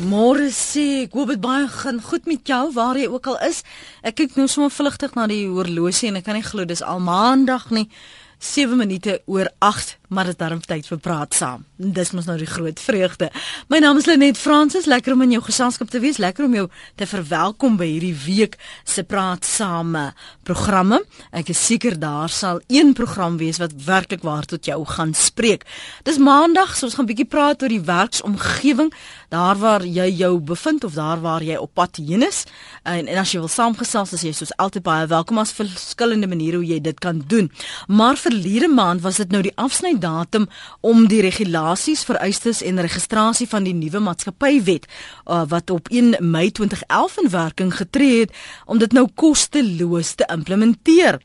Môre sê ek hoop dit baie gaan goed met jou waar jy ook al is. Ek kyk nou sommer vlugtig na die horlosie en ek kan nie glo dis al maandag nie. 7 minute oor 8, maar dit is darm tyd vir praat saam. Dis mos nou die groot vreugde. My naam is Lenet Fransis, lekker om in jou geselskap te wees, lekker om jou te verwelkom by hierdie week se praat saam programme. Ek is seker daar sal een program wees wat werklik waar tot jou gaan spreek. Dis maandag, so ons gaan bietjie praat oor die werksomgewing daar waar jy jou bevind of daar waar jy op pad heen is. En, en as jy wil saamgesels, as jy soos altyd baie welkom as verskillende maniere hoe jy dit kan doen. Maar verlede maand was dit nou die afsnydatum om die regulasies, vereistes en registrasie van die nuwe maatskappywet uh, wat op 1 Mei 2011 in werking getree het om dit nou kosteloos te implementeer.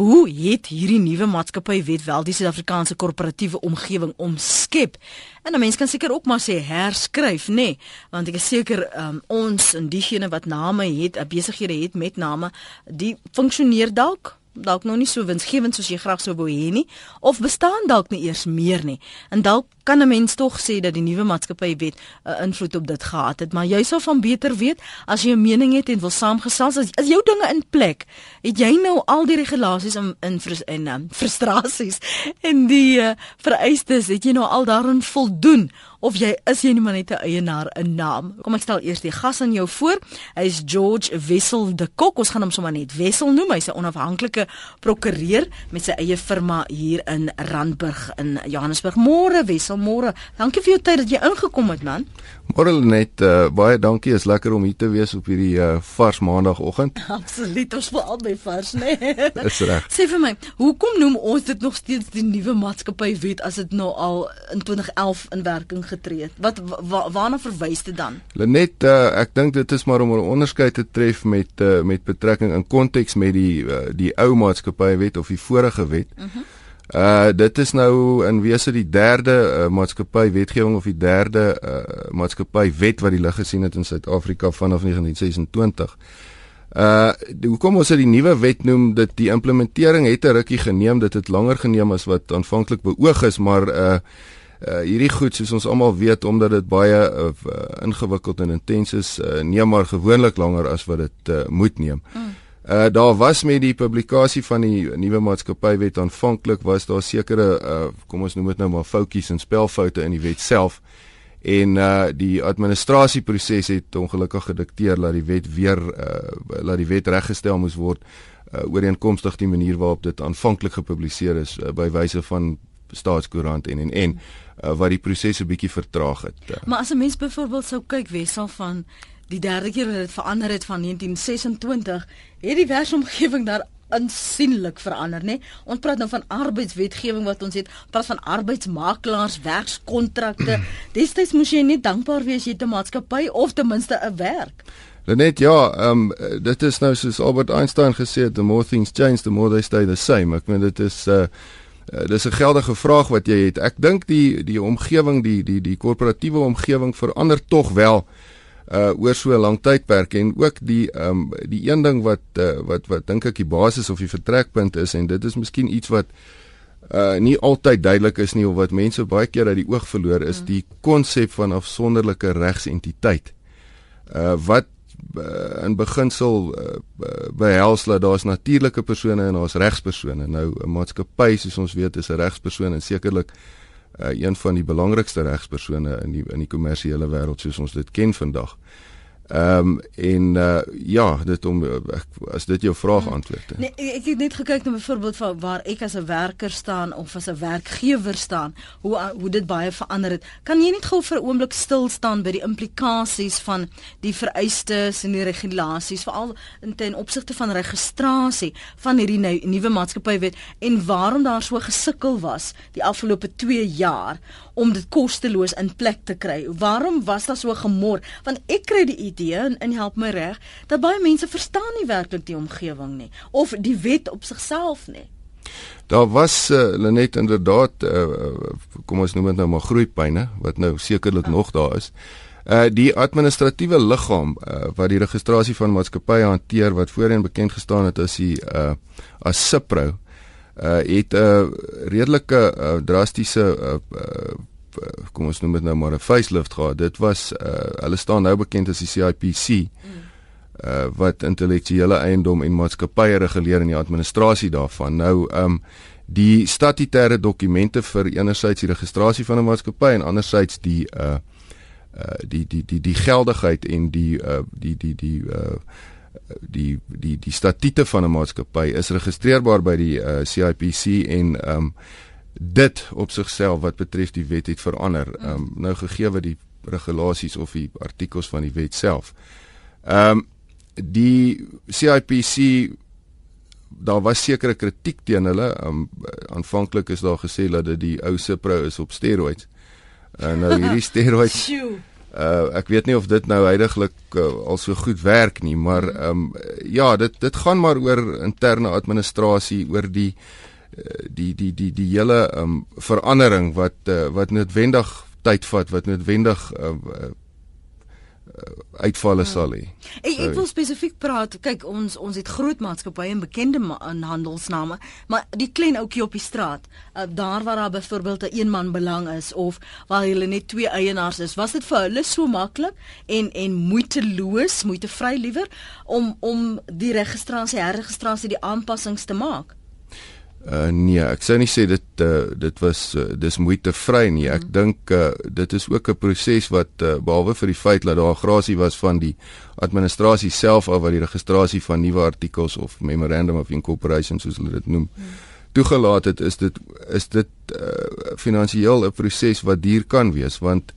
Hoe het hierdie nuwe maatskappywet wel die Suid-Afrikaanse korporatiewe omgewing omskep? En 'n mens kan seker ook maar sê herskryf, nê? Nee, want ek is seker um, ons en diegene wat name het, besighede het met name, die funksioneer dalk dalk nog nie so winsgewend soos jy graag sou wou hê nie of bestaan dalk nie eers meer nie. En dalk kan 'n mens tog sê dat die nuwe maatskappywet 'n uh, eh, invloed op dit gehad het, maar jy sou van beter weet as jy 'n mening het en wil saamgesels as, as jou dinge in plek. Het jy nou al die regulasies in in en um, frustrasies en die uh, vereistes, het jy nou al daarin voldoen of jy is jy nie maar net 'n eienaar 'n naam. Kom ek stel eers die gas aan jou voor. Hy is George Wessel de Kok. Ons gaan hom sommer net Wessel noem. Hy's 'n onafhanklike prokureur met sy eie firma hier in Randburg in Johannesburg. Môre Wessel, môre. Dankie vir jou tyd dat jy ingekom het, man. Môre net uh, baie dankie. Is lekker om hier te wees op hierdie uh, vars maandagooggend. Absoluut. Ons voel albei vars, né? Nee? Dis reg. Sê vir my, hoekom noem ons dit nog steeds die nuwe maatskappywet as dit nou al in 2011 in werking getree het? Wat wa, waarna verwys dit dan? Lenet, uh, ek dink dit is maar om 'n onderskeid te tref met uh, met betrekking in konteks met die uh, die ou maatskappywet of die vorige wet. Mhm. Uh -huh. Uh dit is nou in wese die derde uh, maatskappy wetgewing of die derde uh, maatskappy wet wat die lig gesien het in Suid-Afrika vanaf 1926. Uh hoekom ons dit die nuwe wet noem dit die implementering het 'n rukkie geneem dit het langer geneem as wat aanvanklik beoog is maar uh uh hierdie goed soos ons almal weet omdat dit baie uh, ingewikkeld en intens is uh, neem maar gewoonlik langer as wat dit uh, moet neem. Mm. Uh daar was met die publikasie van die nuwe maatskappywet aanvanklik was daar sekere uh kom ons noem dit nou maar foutjies en spelfoute in die wet self en uh die administrasieproses het ongelukkig gedikteer dat die wet weer uh laat die wet reggestel moes word uh ooreenkomstig die manier waarop dit aanvanklik gepubliseer is uh, by wyse van staatskoerant en en en uh, wat die proses 'n bietjie vertraag het. Uh. Maar as 'n mens byvoorbeeld sou kyk wessel van die derde keer wat dit verander het van 1926, het die werksomgewing daar aansienlik verander, né? Ons praat nou van arbeidswetgewing wat ons het, praat van arbeidsmakelaars, werkskontrakte. Destyds moes jy net dankbaar wees jy het 'n maatskappy of ten minste 'n werk. Net ja, ehm um, dit is nou soos Albert Einstein gesê het, the more things change, the more they stay the same. Ek meen dit is uh Uh, dis 'n geldige vraag wat jy het. Ek dink die die omgewing, die die die korporatiewe omgewing verander tog wel uh oor so 'n lang tydperk en ook die ehm um, die een ding wat uh, wat wat dink ek die basis of die vertrekpunt is en dit is miskien iets wat uh nie altyd duidelik is nie of wat mense baie keer uit die oog verloor is hmm. die konsep van afsonderlike regsentiteit. Uh wat uh, in beginsel uh, behels dat daar's natuurlike persone en daar's regspersone. Nou 'n maatskappy soos ons weet is 'n regspersoon en sekerlik uh, een van die belangrikste regspersone in die in die kommersiële wêreld soos ons dit ken vandag. Ehm um, en uh, ja, dit om as dit jou vraag hmm. antwoord. Nee, ek het net gekyk na byvoorbeeld van waar ek as 'n werker staan of as 'n werkgewer staan, hoe hoe dit baie verander het. Kan jy net gou vir 'n oomblik stil staan by die implikasies van die vereistes en die regulasies veral in ten opsigte van registrasie van hierdie nuwe maatskappywet en waarom daar so gesukkel was die afgelope 2 jaar om dit kosteloos in plek te kry. Waarom was daar so gemor? Want ek kry die idee en, en help my reg dat baie mense verstaan nie werklik die omgewing nie of die wet op sigself nie. Daar was uh, Lenet inderdaad uh, kom ons noem dit nou maar groeipyne wat nou sekerlik ah. nog daar is. Uh die administratiewe liggaam uh, wat die registrasie van maatskappye hanteer wat voorheen bekend gestaan het as die uh as SIPRO uh het 'n uh, redelike uh, drastiese uh, uh kom ons noem dit nou maar 'n facelift gehad. Dit was uh hulle staan nou bekend as die CIPC. Mm. Uh wat intellektuele eiendom en maatskappye reguleer in die administrasie daarvan. Nou um die statutêre dokumente vir enerzijds die registrasie van 'n maatskappy en anderzijds die uh uh die die die die geldigheid en die uh die die die uh die die die statute van 'n maatskappy is registreerbaar by die uh, CIPC en um dit op sigself wat betref die wet het verander. Um nou gegee wat die regulasies of die artikels van die wet self. Um die CIPC daar was sekere kritiek teen hulle. Um aanvanklik is daar gesê dat dit die ou Cipro is op steroids. En nou hierdie steroids Uh ek weet nie of dit nou heidaglik uh, al so goed werk nie, maar ehm um, ja, dit dit gaan maar oor interne administrasie, oor die uh, die die die die hele um, verandering wat uh, wat noodwendig tyd vat, wat noodwendig uh, uh, uitvalle ja. sal hê. Ek ek wil spesifiek praat. Kyk, ons ons het groot maatskappye en bekende handelsname, maar die klein ouetjie op die straat, uh, daar waar daar byvoorbeeld 'n eenman belang is of waar hulle net twee eienaars is, was dit vir hulle so maklik en en moeiteloos, moeitevry liewer om om die registrasie, herregistrasie, die aanpassings te maak? Uh nee, ek sou nie sê dit uh, dit was uh, dis moeite vry nie. Ek mm. dink uh, dit is ook 'n proses wat uh, behalwe vir die feit dat daar grasie was van die administrasie self of wat die registrasie van nuwe artikels of memorandum of incorporation soos hulle dit noem mm. toegelaat het, is dit is dit uh, finansiëel 'n proses wat duur kan wees want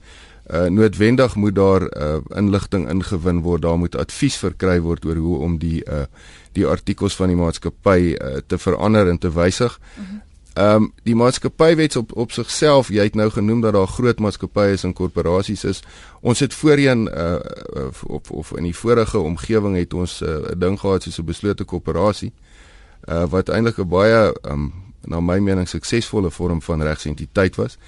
uh, noodwendig moet daar uh, inligting ingewin word, daar moet advies verkry word oor hoe om die uh, die artikels van die maatskappy uh, te verander en te wysig. Ehm um, die maatskappywet op op sigself, jy het nou genoem dat daar groot maatskappye en korporasies is. Ons het voorheen uh of of in die vorige omgewing het ons 'n uh, ding gehad soos 'n beslote korporasie uh wat eintlik 'n baie um, na my mening suksesvolle vorm van regsentiteit was.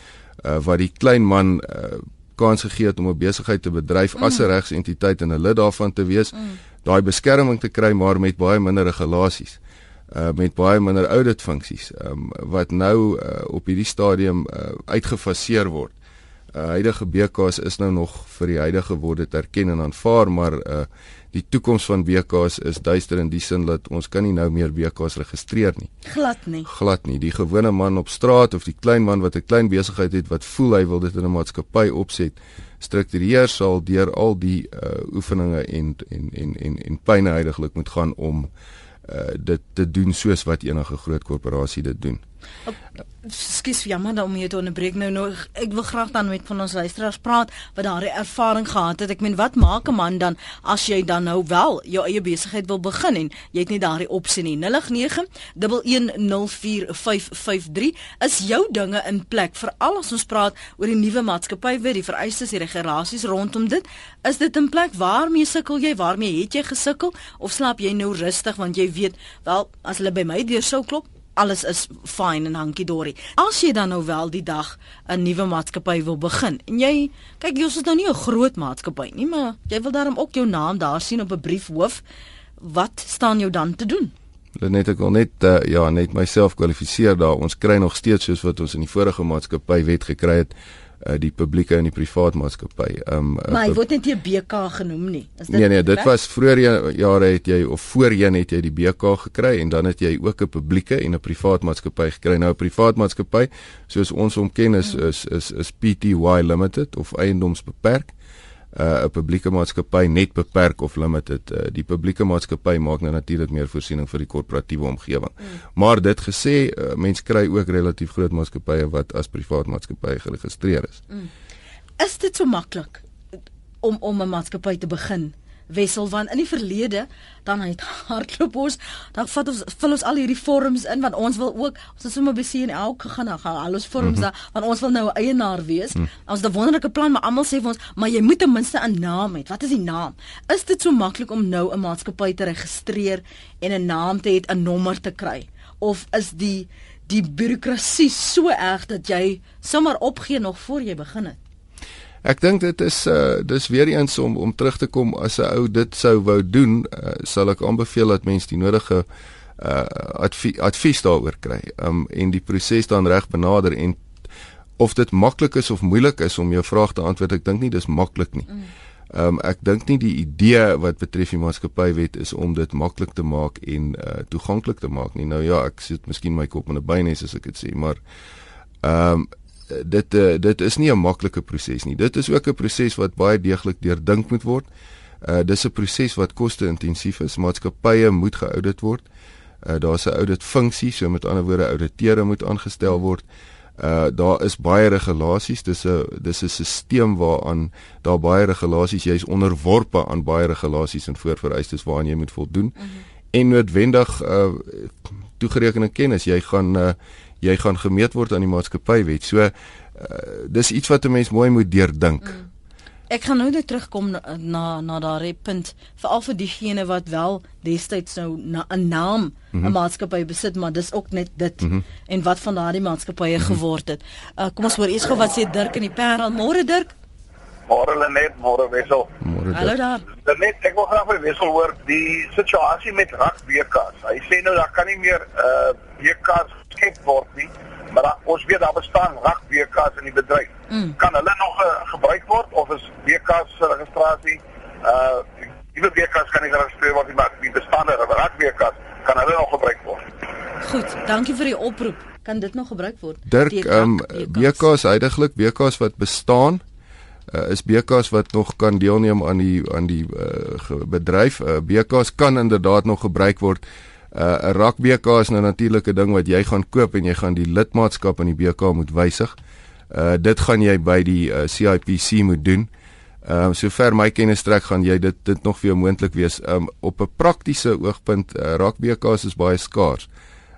Uh wat die klein man uh kans gegee het om 'n besigheid te bedryf mm. as 'n regsentiteit en 'n lid daarvan te wees. Mm daai beskerming te kry maar met baie minder regulasies uh met baie minder audit funksies um, wat nou uh, op hierdie stadium uh, uitgefaseer word. Uh huidige BKs is nou nog vir die huidige word dit erken en aanvaar maar uh die toekoms van BKs is duister in die sin dat ons kan nie nou meer BKs registreer nie. Glad nie. Glad nie. Die gewone man op straat of die klein man wat 'n klein besigheid het wat voel hy wil dit in 'n maatskappy opset struktureer sal deur al die uh, oefeninge en en en en en pyne heiliglik moet gaan om uh, dit te doen soos wat enige groot korporasie dit doen. Skus jammer om hier te onderbreek nou nou ek wil graag dan met van ons luisteraars praat wat daardie ervaring gehad het. Ek meen wat maak 'n man dan as jy dan nou wel jou eie besigheid wil begin en jy het nie daardie opsie nie. 091104553 is jou dinge in plek veral as ons praat oor die nuwe maatskappy wet, die vereistes, die regulasies rondom dit. Is dit in plek? Waarmee sukkel jy? Waarmee het jy gesukkel of slaap jy nou rustig want jy weet wel as hulle by my deur sou klop alles is fyn en hankie dorie. As jy dan nou wel die dag 'n nuwe maatskappy wil begin en jy kyk jy is nou nie 'n groot maatskappy nie, maar jy wil daarom ook jou naam daar sien op 'n briefhoof. Wat staan jou dan te doen? Net ek wil net uh, ja, net myself kwalifiseer daar. Ons kry nog steeds soos wat ons in die vorige maatskappy wet gekry het uh, die publieke en die privaat maatskappy. Um Maar hy word net nie BK genoem nie. Is dit Nee nee, dit was vroeër jare het jy of voorheen het jy die BK gekry en dan het jy ook 'n publieke en 'n privaat maatskappy gekry. Nou 'n privaat maatskappy soos ons hom ken is is is, is PTY Limited of eiendomsbeperk uh, 'n publieke maatskappy net beperk of limited. Uh, die publieke maatskappy maak nou natuurlik meer voorsiening vir die korporatiewe omgewing. Mm. Maar dit gesê, uh, mense kry ook relatief groot maatskappye wat as privaat maatskappye geregistreer is. Mm. Is dit so maklik om om 'n maatskappy te begin? Wissel want in die verlede dan het hardloop ons dan vat ons vul ons al hierdie vorms in want ons wil ook ons het sommer besien elke gaan gaan al ons vorms mm -hmm. daar want ons wil nou 'n eienaar wees. Mm. Ons het 'n wonderlike plan maar almal sê vir ons maar jy moet ten minste 'n naam hê. Wat is die naam? Is dit so maklik om nou 'n maatskappy te registreer en 'n naam te hê, 'n nommer te kry? Of is die die bureaukrasie so erg dat jy sommer opgee nog voor jy begin het? Ek dink dit is uh dis weer eens om om terug te kom as 'n ou dit sou wou doen, uh, sal ek aanbeveel dat mens die nodige uh advie, advies daaroor kry. Um en die proses dan reg benader en of dit maklik is of moeilik is om jou vraag te antwoord, ek dink nie dis maklik nie. Mm. Ehm um, ek dink nie die idee wat betref die maatskappywet is om dit maklik te maak en uh toeganklik te maak nie. Nou ja, ek sit miskien my kop in 'n bynes as ek dit sê, maar ehm um, dit uh, dit is nie 'n maklike proses nie. Dit is ook 'n proses wat baie deeglik deurdink moet word. Uh dis 'n proses wat koste-intensief is. Maatskappye moet geaudit word. Uh daar's 'n audit funksie, so met ander woorde ouditeure moet aangestel word. Uh daar is baie regulasies. Dis 'n dis 'n stelsel waaraan daar baie regulasies, jy's onderworpe aan baie regulasies en voorvereistes waaraan jy moet voldoen. Mm -hmm. En noodwendig uh toegerekende kennis, jy gaan uh jy gaan gemeet word aan die maatskappywet. So uh, dis iets wat 'n mens mooi moet deurdink. Mm. Ek gaan nou net terugkom na na, na daardie punt veral vir diegene wat wel destyds nou 'n na, naam 'n mm -hmm. maatskappy besit maar dis ook net dit mm -hmm. en wat van daardie maatskappye mm -hmm. geword het. Uh, kom ons hoor eers gou wat sê Dirk in die Parel. Môre Dirk. Môre Lenet, môre Wessel. Môre. Hallo daar. Lenet, ek wil graag by Wessel hoor die situasie met rak BKs. Hy sê nou daar kan nie meer uh BKs geskep word nie, maar da, ons weet daar bestaan rak BK's in die bedryf. Mm. Kan hulle nog uh, gebruik word of is se registrasie uh die BK's kan nie geregistreer word nie, maar die bestaande rak BK's kan hulle nog gebruik word. Goed, dankie vir die oproep. Kan dit nog gebruik word? Dirk, ehm um, BK's heidaglik BK's wat bestaan uh, is BK's wat nog kan deelneem aan die aan die uh, bedryf. Uh, BK's kan inderdaad nog gebruik word. 'n uh, rak BK is nou natuurlik 'n ding wat jy gaan koop en jy gaan die lidmaatskap in die BK moet wysig. Uh dit gaan jy by die uh, CIPC moet doen. Ehm uh, sover my kennis strek gaan jy dit dit nog vir jou moontlik wees. Um op 'n praktiese oogpunt uh, rak BK's is baie skaars.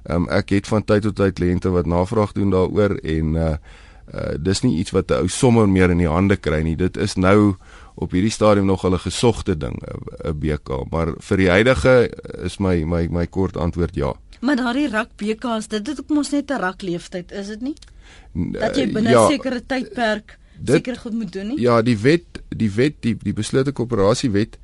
Ehm um, ek het van tyd tot tyd kliënte wat navraag doen daaroor en uh uh dis nie iets wat 'n ou sommer meer in die hande kry nie. Dit is nou op hierdie stadium nog 'n gesogte ding 'n BK, maar vir die huidige is my my my kort antwoord ja. Maar daardie rak BK's, dit het ook mos net 'n rak leeftyd, is dit nie? Dat jy binne 'n ja, sekere tydperk seker goed moet doen nie? Ja, die wet, die wet, die die beslote korporasiewet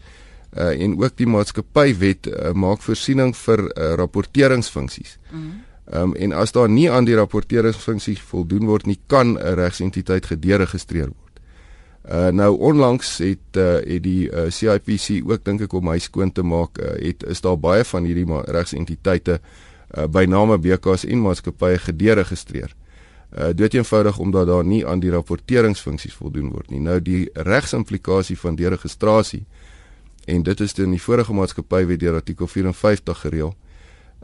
uh en ook die maatskappywet uh, maak voorsiening vir uh, rapporteringsfunksies. Mm Ehm um, en as daar nie aan die rapporteringsfunksie voldoen word nie, kan 'n regsentiteit gederegistreer word. Uh nou onlangs het uh het die uh, CIPC ook dink ek om hy skoon te maak, uh, het is daar baie van hierdie regsentiteite uh by name BKS en maatskappye gederegistreer. Uh dit eenvoudig omdat daar nie aan die rapporteringsfunksies voldoen word nie. Nou die regsimplikasie van deregistrasie en dit is in die vorige maatskappy wet deur artikel 54 gereël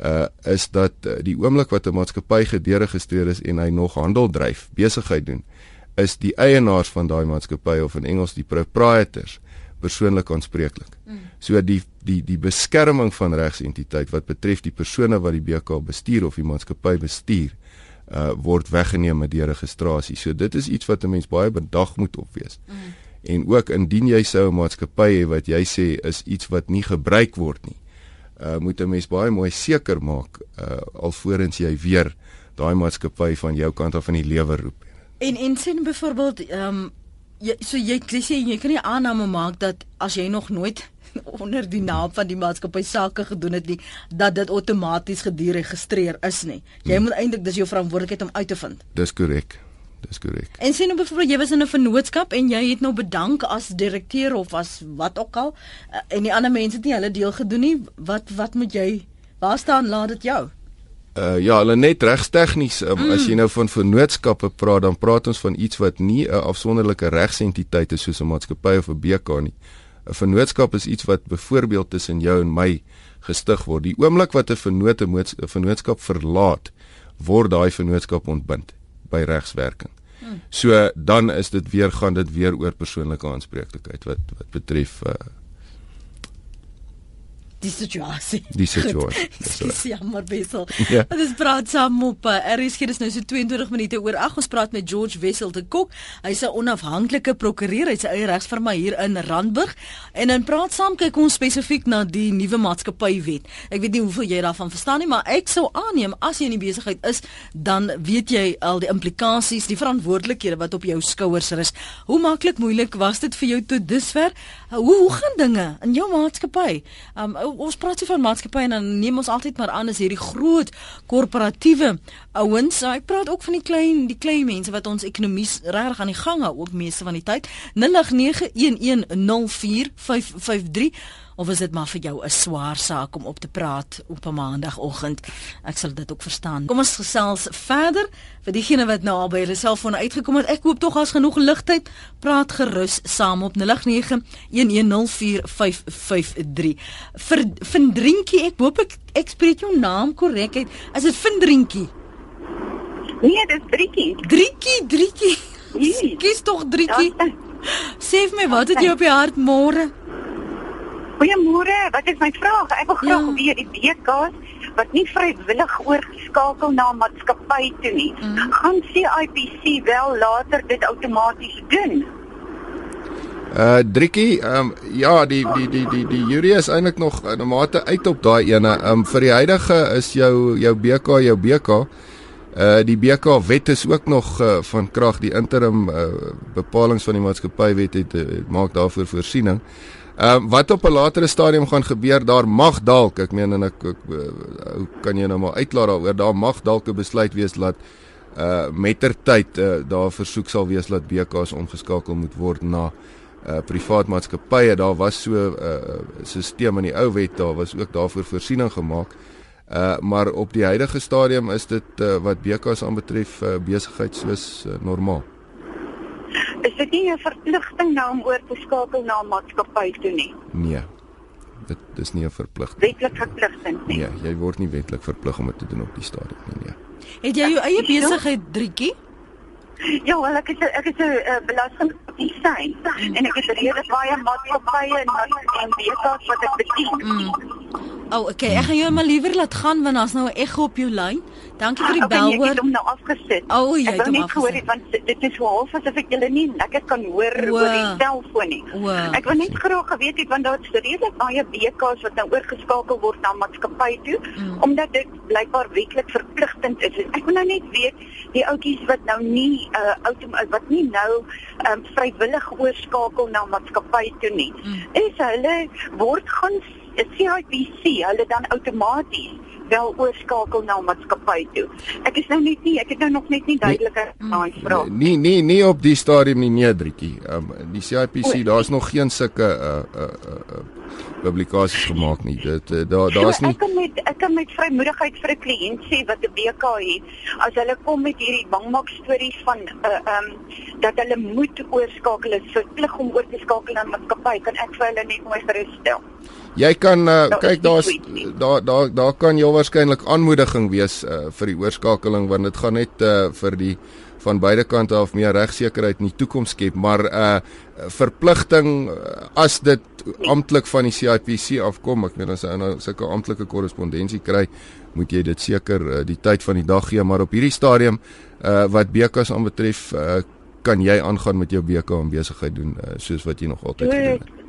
uh is dat uh, die oomblik wat 'n maatskappy gederegistreer is en hy nog handel dryf, besigheid doen, is die eienaars van daai maatskappy of in Engels die proprietors persoonlik aanspreeklik. Mm. So die die die beskerming van regsentiteit wat betref die persone wat die BK bestuur of die maatskappy bestuur, uh word weggeneem met die registrasie. So dit is iets wat 'n mens baie bedag moet opwees. Mm. En ook indien jy sou 'n maatskappy hê wat jy sê is iets wat nie gebruik word nie, uh, moet 'n mens baie mooi seker maak uh, alvorens jy weer daai maatskappy van jou kant af in die lewe roep. En en sien byvoorbeeld ehm um, jy so jy sê jy kan nie aanname maak dat as jy nog nooit onder die naam van die maatskappy sake gedoen het nie dat dit outomaties gediregistreer is nie. Jy hmm. moet eintlik dis jou verantwoordelikheid om uit te vind. Dis korrek. Dis korrek. En sien nou byvoorbeeld jy was in 'n vennootskap en jy het nou bedank as direkteur of as wat ook al eh, en die ander mense het nie hulle deel gedoen nie. Wat wat moet jy waar staan laat dit jou? Uh ja, hulle net regstegnies um, mm. as jy nou van vennootskappe praat, dan praat ons van iets wat nie 'n afsonderlike regsentiteit is soos 'n maatskappy of 'n BK nie. 'n Vennootskap is iets wat byvoorbeeld tussen jou en my gestig word. Die oomblik wat 'n vennoot 'n vennootskap verlaat, word daai vennootskap ontbind by regswerking. Hmm. So dan is dit weer gaan dit weer oor persoonlike aanspreeklikheid wat wat betref uh, die situasie. Die situasie. Dis jammer Wessel. Ja. Is praat saam op eh, RSG dis nou so 22 minute oor. Ag ons praat met George Wessel te Kok. Hy's 'n onafhanklike prokureur. Hy's 'n eie regsfirma hier in Randburg. En in praat saam kyk ons spesifiek na die nuwe maatskappywet. Ek weet nie hoeveel jy daarvan verstaan nie, maar ek sou aanneem as jy in die besigheid is, dan weet jy al die implikasies, die verantwoordelikhede wat op jou skouers rus. Hoe maklik moeilik was dit vir jou tot dusver? Hoe hoe gaan dinge in jou maatskappy? Um ons praat so van maatskappye en dan neem ons altyd maar aan as hierdie groot korporatiewe ouens. So ek praat ook van die klein die klein mense wat ons ekonomie regtig aan die gang hou ook meeste van die tyd. 0891104553 of is dit maar vir jou 'n swaar saak om op te praat op 'n maandagooggend? Ek sal dit ook verstaan. Kom ons gesels verder vir diegene wat nou al by hulle selfoon uitgekom het. Ek hoop tog as genoeg ligtheid. Praat gerus saam op 0891104553. Vir Vindrinkie, ek hoop ek ek spreek jou naam korrek uit. Is dit Vindrinkie? Nee, dis Driekie. Driekie, Driekie. Kies tog Driekie. Sê vir my, wat het jy op die hart môre? Goeiemôre, wat is my vraag? Ek wil graag ja. weet die BKs wat nie vrywillig oorgeskakel na maatskappy toe nie. Mm. Gaan CIPC wel later dit outomaties doen? Uh Driekie, ehm um, ja, die die die die die jury is eintlik nog in 'n mate uit op daai ene. Ehm um, vir die huidige is jou jou BK jou BK. Uh die BK wet is ook nog uh, van krag die interim uh, bepalinge van die maatskappywet het, het maak daarvoor voorsiening. Ehm uh, wat op 'n latere stadium gaan gebeur, daar mag dalk, ek meen en ek, ek uh, kan jy nou maar uitklaar daaroor, daar mag dalk 'n besluit wees dat uh mettertyd uh, daar versoek sal wees dat BKs omgeskakel moet word na uh privaat maatskappye. Daar was so 'n uh, stelsel in die ou wet, daar was ook daarvoor voorsiening gemaak. Uh maar op die huidige stadium is dit uh, wat BKs aanbetref uh, besigheid soos uh, normaal. Is dit nie 'n verpligting nou om oor te skakel na 'n maatskappy toe nie? Nee. Dit dis nie 'n verpligting. Wetlik verpligting nie. Nee, jy word nie wetlik verplig om dit te doen op die stadium nie, nee. Het jy jou eie besigheid drietjie? Ja, wel ek is ek is 'n uh, belastingdesign en ek het reeds baie maatskappye en en besigheid wat ek bedien. Mm. Oh, okay. Ek gaan jou maar liewer laat gaan want daar's nou 'n ekko op jou lyn. Dankie vir die okay, bel hoor. Ek het hom nou afgesit. Oh, jy het hom afgesit. Gehoor, want dit is half asof ek julle nie lekker kan hoor Oe. oor die selfoon nie. Oe. Ek wil net graag geweet het want daar's redelik baie BK's wat nou oorgeskakel word na maatskappy toe mm. omdat dit blykbaar wetlik verpligtend is. Ek wil nou net weet die ouetjies wat nou nie uh outom wat nie nou um vrywillig oorskakel na maatskappy toe nie. Mm. Is hulle word gaan is CIPC hulle dan outomaties wel oorskakel na maatskappy toe. Ek is nou net nie, ek het nou nog net nie duidelike nee, daai vraag. Nee, nee, nie op die stadium nie, nee, Drietjie. Um die CIPC, daar's nog geen sulke uh uh uh publikasies gemaak nie. Dit uh, daar daar's nie Ek kan met ek kan met vrymoedigheid vir 'n kliënt sê wat 'n BK het, as hulle kom met hierdie bangmak stories van uh um dat hulle moet oorskakel, is verplig om oor te skakel na maatskappy, kan ek vir hulle net mooi gerusstel. Jy kan uh, kyk daar's daar daar daar kan jy waarskynlik aanmoediging wees uh, vir die oorskakeling want dit gaan net uh, vir die van beide kante af meer regsekerheid in die toekoms skep. Maar 'n uh, verpligting as dit amptelik van die CIPC afkom ek meen as jy nou sulke amptelike korrespondensie kry moet jy dit seker uh, die tyd van die dag gee. Maar op hierdie stadium uh, wat bekas aanbetref uh, kan jy aangaan met jou BK en besigheid doen uh, soos wat jy nog altyd gedoen het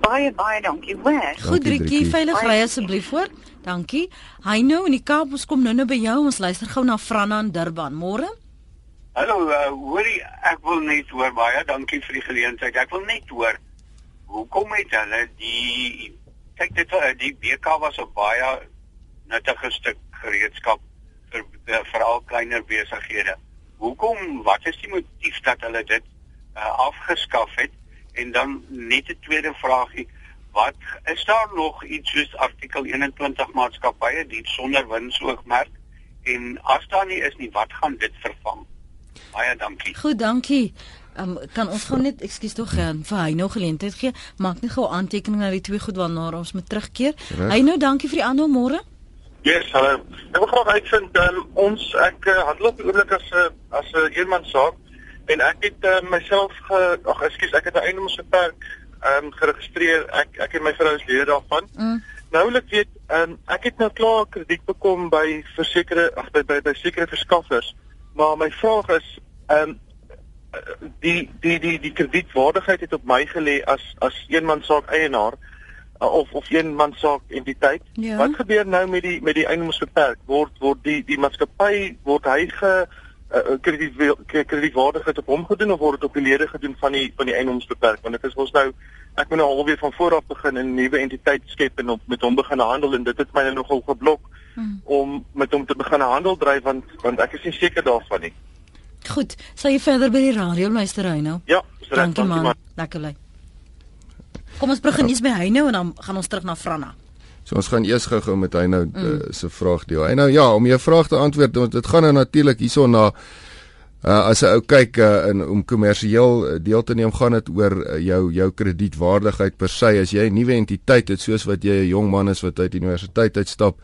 Baie baie dankie. Waar? Goed, Rietjie, veilig ry asseblief voor. Dankie. Hy nou in die Kaap, ons kom nou-nou by jou. Ons luister gou na Franna in Durban. Môre? Hallo, uh, hoorie, ek wil net hoor baie dankie vir die geleentheid. Ek wil net hoor hoekom het hulle die kyk dit uh, die BK was 'n baie nuttige stuk gereedskap vir uh, veral kleiner besighede. Hoekom wat is die motief dat hulle dit uh, afgeskaf het? En dan net 'n tweede vraagie, wat is daar nog iets soos artikel 21 maatskappye die sonder winsoogmerk en as daar nie is nie, wat gaan dit vervang? Baie dankie. Goed, dankie. Um, kan ons gou net ekskuus tog gaan vir hy nou geleentheid gee. Maak net gou aantekeninge na die twee goed waarna ons moet terugkeer. Hy nou dankie vir die aanhou môre. Yes, hallo. Ek wil graag uitvind um, ons ek uh, handel op die oomblik as 'n uh, as 'n eenman saak en ek het uh, myself ag ekskuus ek het 'n eiendomsbeperk ehm um, geregistreer ek ek en my vrou is lede daarvan mm. nou wil ek weet um, ek het nou klaar krediet bekom by versekerde ag by, by by sekere verskaffers maar my vraag is ehm um, die die die die kredietwaardigheid het op my gelê as as eenman saak eienaar uh, of of eenman saak entiteit ja. wat gebeur nou met die met die eiendomsbeperk word word die die maatskappy word hy ge uh, krediet kredietwaardigheid op hom gedoen of word dit op die lede gedoen van die van die eiendomsbeperk want dit is ons nou ek moet nou alweer van voor af begin 'n nuwe entiteit skep en op met hom begin handel en dit het my nou nogal geblok hmm. om met hom te begin handel dryf want want ek is nie seker daarvan nie. Goed, sal jy verder by die radio luister hy nou? Ja, dankie man. Lekker lê. Kom ons begin eers by hy nou en dan gaan ons terug na Franna. So ons gaan eers gou-gou met hy nou mm. uh, se vraag deel. Hy nou ja, om jou vraag te antwoord, want dit gaan nou natuurlik hierson na uh, as 'n ou kyk uh, in om kommersieel deel te neem gaan dit oor uh, jou jou kredietwaardigheid per se as jy 'n nuwe entiteit het soos wat jy 'n jong man is wat uit universiteit uitstap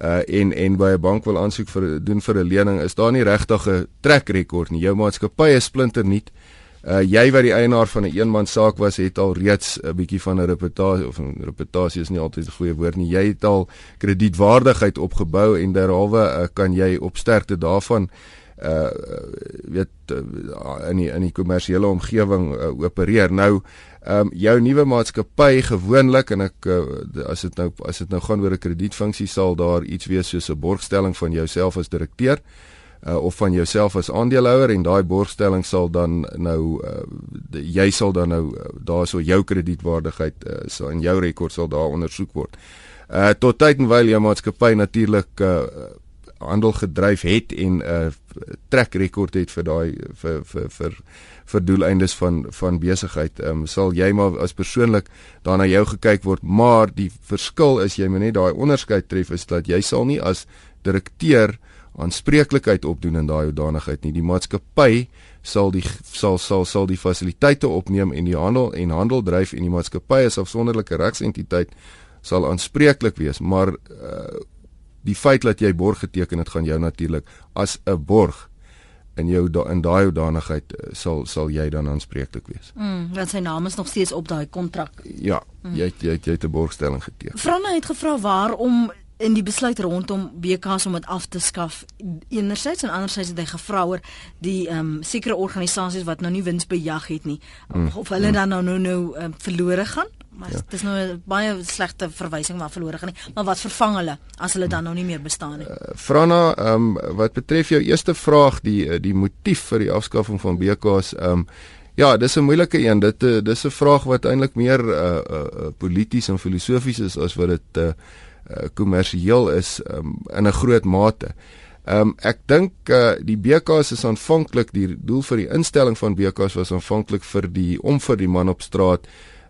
uh en en by 'n bank wil aansoek vir doen vir 'n lening is daar nie regtig 'n trek rekord nie jou maatskappy is splinter nuut Uh jy wat die eienaar van 'n een eenman saak was, het al reeds 'n bietjie van 'n reputasie of 'n reputasie is nie altyd 'n goeie woord nie. Jy het al kredietwaardigheid opgebou en derhalwe uh, kan jy op sterkte daarvan uh weet uh, in die in die kommersiële omgewing uh, opereer. Nou ehm um, jou nuwe maatskappy gewoonlik en ek uh, as dit nou as dit nou gaan oor 'n kredietfunksie sal daar iets wees soos 'n borgstelling van jouself as direkteur uh, of van jouself as aandeelhouer en daai borgstelling sal dan nou uh, jy sal dan nou uh, daarso jou kredietwaardigheid uh, sal in jou rekord sal daar ondersoek word. Uh tot tyd en wyl jou maatskappy natuurlik uh handel gedryf het en 'n uh, trek rekord het vir daai vir vir vir vir doeleindes van van besigheid. Ehm um, sal jy maar as persoonlik daarna jou gekyk word, maar die verskil is jy moet net daai onderskeid tref is dat jy sal nie as direkteur aanspreeklikheid opdoen in daai hoedanigheid nie. Die maatskappy sal die sal sal sal die fasiliteite opneem en die handel en handel dryf en die maatskappy as afsonderlike regsentiteit sal aanspreeklik wees, maar uh, die feit dat jy borg geteken het gaan jou natuurlik as 'n borg in jou da, in daai hoedanigheid uh, sal sal jy dan aanspreeklik wees. Mm, want sy naam is nog steeds op daai kontrak. Ja, mm. jy jy jy het 'n borgstelling geteken. Franne het gevra waarom in die besluit rondom BKS om dit af te skaf enerzijds en anderzijds het hy gevra oor die ehm um, sekere organisasies wat nou nie wins bejag het nie mm. of hulle mm. dan nou nou nou um, verlore gaan maar ja. dit is nou 'n baie slegte verwysing maar verlore gaan nie maar wat vervang hulle as hulle dan nou nie meer bestaan nie uh, Frana ehm um, wat betref jou eerste vraag die eh, die motief vir die afskaffing van BKS ehm um, Ja, dis 'n moeilike een. Dit eh, dis 'n vraag wat eintlik meer uh uh polities en filosofies is as wat dit uh Eh, kommersieel uh, is um, in 'n groot mate. Ehm um, ek dink uh, die BKs is aanvanklik die doel vir die instelling van BKs was aanvanklik vir die om vir die man op straat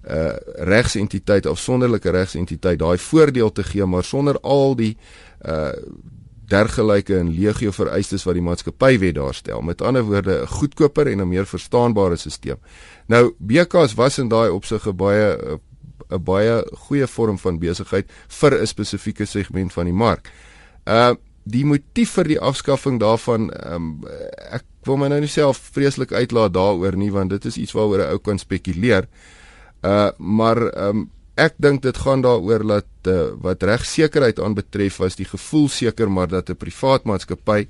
uh regsentiteit of sonderlike regsentiteit daai voordeel te gee maar sonder al die uh dergelyke en legio vereistes wat die maatskappywet daarstel. Met ander woorde 'n goedkoper en 'n meer verstaanbare stelsel. Nou BKs was in daai opsig 'n baie 'n baie goeie vorm van besigheid vir 'n spesifieke segment van die mark. Uh die motief vir die afskaffing daarvan um, ek wil my nou nie self vreeslik uitlaat daaroor nie want dit is iets waaroor 'n ou kan spekuleer. Uh maar um, ek dink dit gaan daaroor dat uh, wat regsekerheid aanbetref was die gevoel seker maar dat 'n privaat maatskappy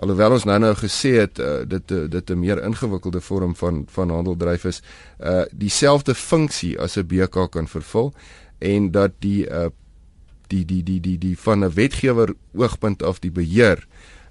alhoewel ons nou-nou gesê het uh, dit uh, dit 'n meer ingewikkelde vorm van van handeldryf is, uh dieselfde funksie as 'n BK kan vervul en dat die uh die die die die die van 'n wetgewer oogpunt af die beheer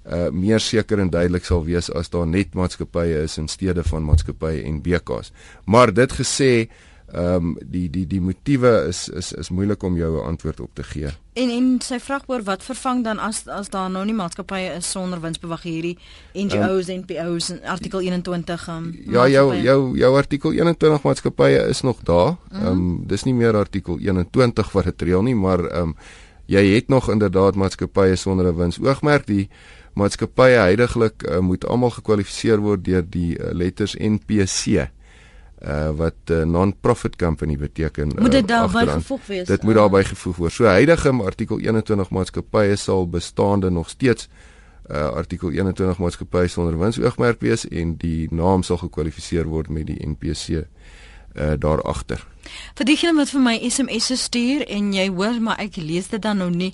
uh meer seker en duidelik sal wees as daar net maatskappye is in steede van maatskappye en BKs. Maar dit gesê, ehm um, die die die motiewe is is is moeilik om jou 'n antwoord op te gee. En en sy vraag oor wat vervang dan as as daar nou nie maatskappye is sonder winsbewag hierdie NGOs um, ehm, NPOs artikel 21 um, ehm, Ja jou jou jou artikel 21 maatskappye is nog daar. Mhm. Ehm um, dis nie meer artikel 21 wat dit reël nie, maar ehm um, jy het nog inderdaad maatskappye sonder 'n winsoogmerk die maatskappye heidaglik uh, moet almal gekwalifiseer word deur die uh, letters NPC uh wat uh, non-profit company beteken. Moet dit uh, daarby gevoeg wees? Dit moet daarby gevoeg word. So huidige artikel 21 maatskappye sal bestaande nog steeds uh artikel 21 maatskappye sonder winsoogmerk wees en die naam sal gekwalifiseer word met die NPC uh daar agter. Vir diegene wat vir my SMS'e stuur en jy hoor maar ek lees dit dan nou nie.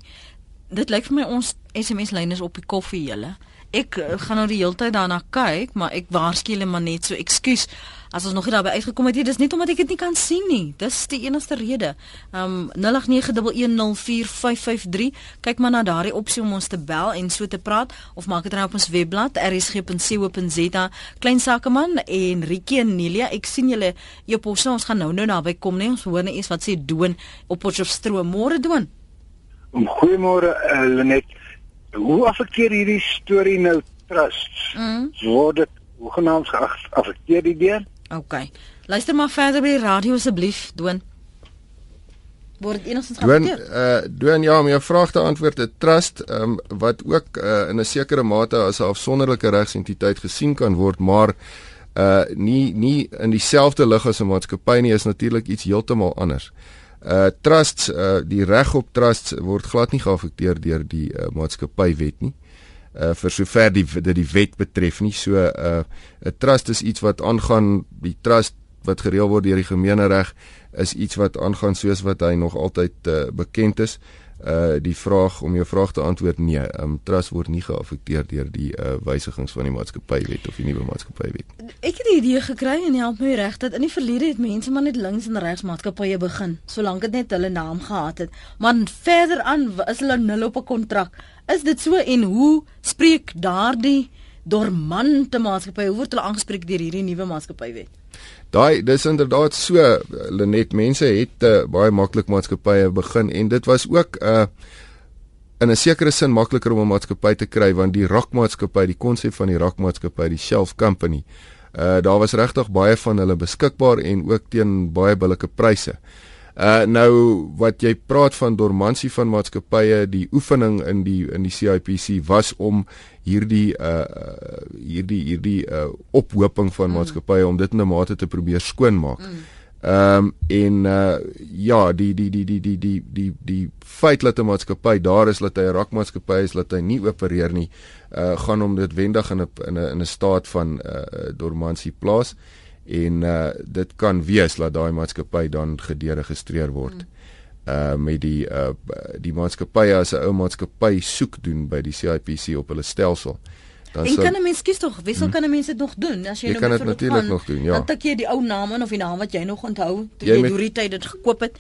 Dit lyk vir my ons SMS lyn is op die koffie julle ek uh, gaan nou die hele tyd daarna kyk, maar ek waarsku julle maar net so ekskuus as ons nog nie daarby uitgekom het nie. Dis net omdat ek dit nie kan sien nie. Dis die enigste rede. Um 0891104553. Kyk maar na daardie opsie om ons te bel en so te praat of maak dit nou op ons webblad rsg.co.za. Klein sakeman en Rikie en Nelia, ek sien julle e-posse. Ons gaan nou nou naby kom, nee. Ons hoor net iets wat sê doen op Potchefstroom. Môre doen. Goeiemôre uh, Lenet. Hoe affekteer hierdie storie nou trusts? Mm. Word dit hoegenaamd geaffekteer die deur? OK. Luister maar verder by die radio asseblief, Doan. Word enigstens geaffekteer? Doan, uh Doan ja, om jou vraag te antwoord, 'n trust um wat ook uh in 'n sekere mate as 'n afsonderlike regsentiteit gesien kan word, maar uh nie nie in dieselfde lig as 'n maatskappy nie is natuurlik iets heeltemal anders. Uh trusts uh die reg op trusts word glad nie geaffekteer deur die uh, maatskappywet nie. Uh vir sover die dit die wet betref nie. So uh 'n trust is iets wat aangaan die trust wat gereël word deur die gemeenereg is iets wat aangaan soos wat hy nog altyd uh, bekend is. Uh uh die vraag om jou vraag te antwoord nee, um trust word nie geaffekteer deur die uh wysigings van die maatskappywet of die nuwe maatskappywet. Ek het die idee gekry en help my reg dat in die verlede het mense maar net links en regs maatskappye begin, solank dit net hulle naam gehad het. Maar verder aan is hulle nul op 'n kontrak. Is dit so en hoe spreek daardie dormante maatskappye hoe word hulle aangespreek deur hierdie nuwe maatskappywet? Daai dis inderdaad so Lenet mense het uh, baie maklik maatskappye begin en dit was ook 'n uh, eh, in 'n sekere sin makliker om 'n maatskappy te kry want die rakmaatskappy, die konsep van die rakmaatskappy, die shelf company, uh daar was regtig baie van hulle beskikbaar en ook teen baie billike pryse. Uh nou wat jy praat van dormansie van maatskappye, die oefening in die in die CIPC was om hierdie uh hierdie hierdie uh ophoping van mm. maatskappye om dit in 'n mate te probeer skoonmaak. Mm. Ehm um, en uh ja, die die die die die die die die feit dat 'n maatskappy daar is dat hy 'n rakmaatskappy is dat hy nie opereer nie, uh gaan hom dit wendig in 'n in 'n in 'n staat van uh dormansie plaas en uh dit kan wees dat daai maatskappy dan gederegistreer word. Hmm. Uh met die uh die maatskappye as 'n ou maatskappy soek doen by die CIPC op hulle stelsel. Dan sal, kan 'n mens kies tog, wissel hmm. kan 'n mens dit nog doen as jy, jy nou kan dit natuurlik nog doen, ja. Dan tik jy die ou naam in of die naam wat jy nog onthou toe jy, jy deur die tyd dit gekoop het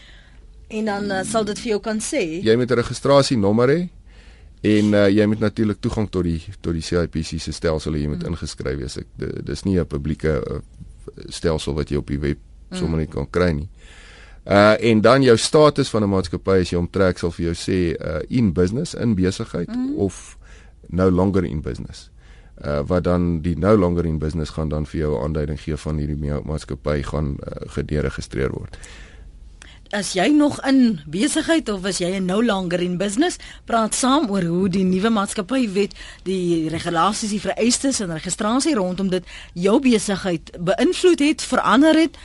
en dan uh, sal dit vir jou kan sê. Jy moet 'n registrasienommer hê en uh, jy moet natuurlik toegang tot die tot die CIPC se stelsel hê, jy moet hmm. ingeskryf wees. Ek dis nie 'n publieke uh, stelsel wat jy op die web sommer net kan kry nie. Uh en dan jou status van 'n maatskappy as jy omtrek sal vir jou sê uh in business in besigheid mm. of no longer in business. Uh wat dan die no longer in business gaan dan vir jou aanduiding gee van hierdie maatskappy gaan uh, gederegistreer word. As jy nog in besigheid of as jy no longer in business, praat saam oor hoe die nuwe maatskappywet die regulasies, die vereistes en registrasie rondom dit jou besigheid beïnvloed het, verander het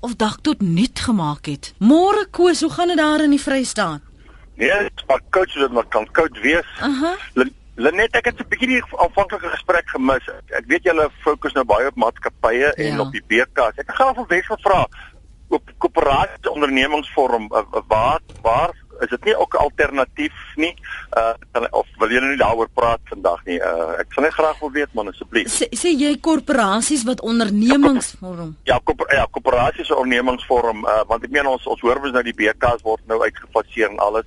of dalk tot nut gemaak het. Môre Koos, hoe gaan dit daar in die Vrystaat? Nee, maar coach dit maar kan koud wees. Aha. Uh -huh. Lenet, ek het 'n bietjie die aanvanklike gesprek gemis. Ek weet julle fokus nou baie op maatskappye en ja. op die BKs. Ek gaan van Wes gevra op koöperasie ondernemingsvorm waar waar is dit nie ook 'n alternatief nie? Uh of wil nou nie daaroor praat vandag nie? Uh ek sal net graag wil weet man asseblief. Sê, sê jy korporasies wat ondernemingsvorm? Ja koper, ja koöperasies ondernemingsvorm uh want ek meen ons ons hoor mos nou die BKs word nou uitgefaseer en alles.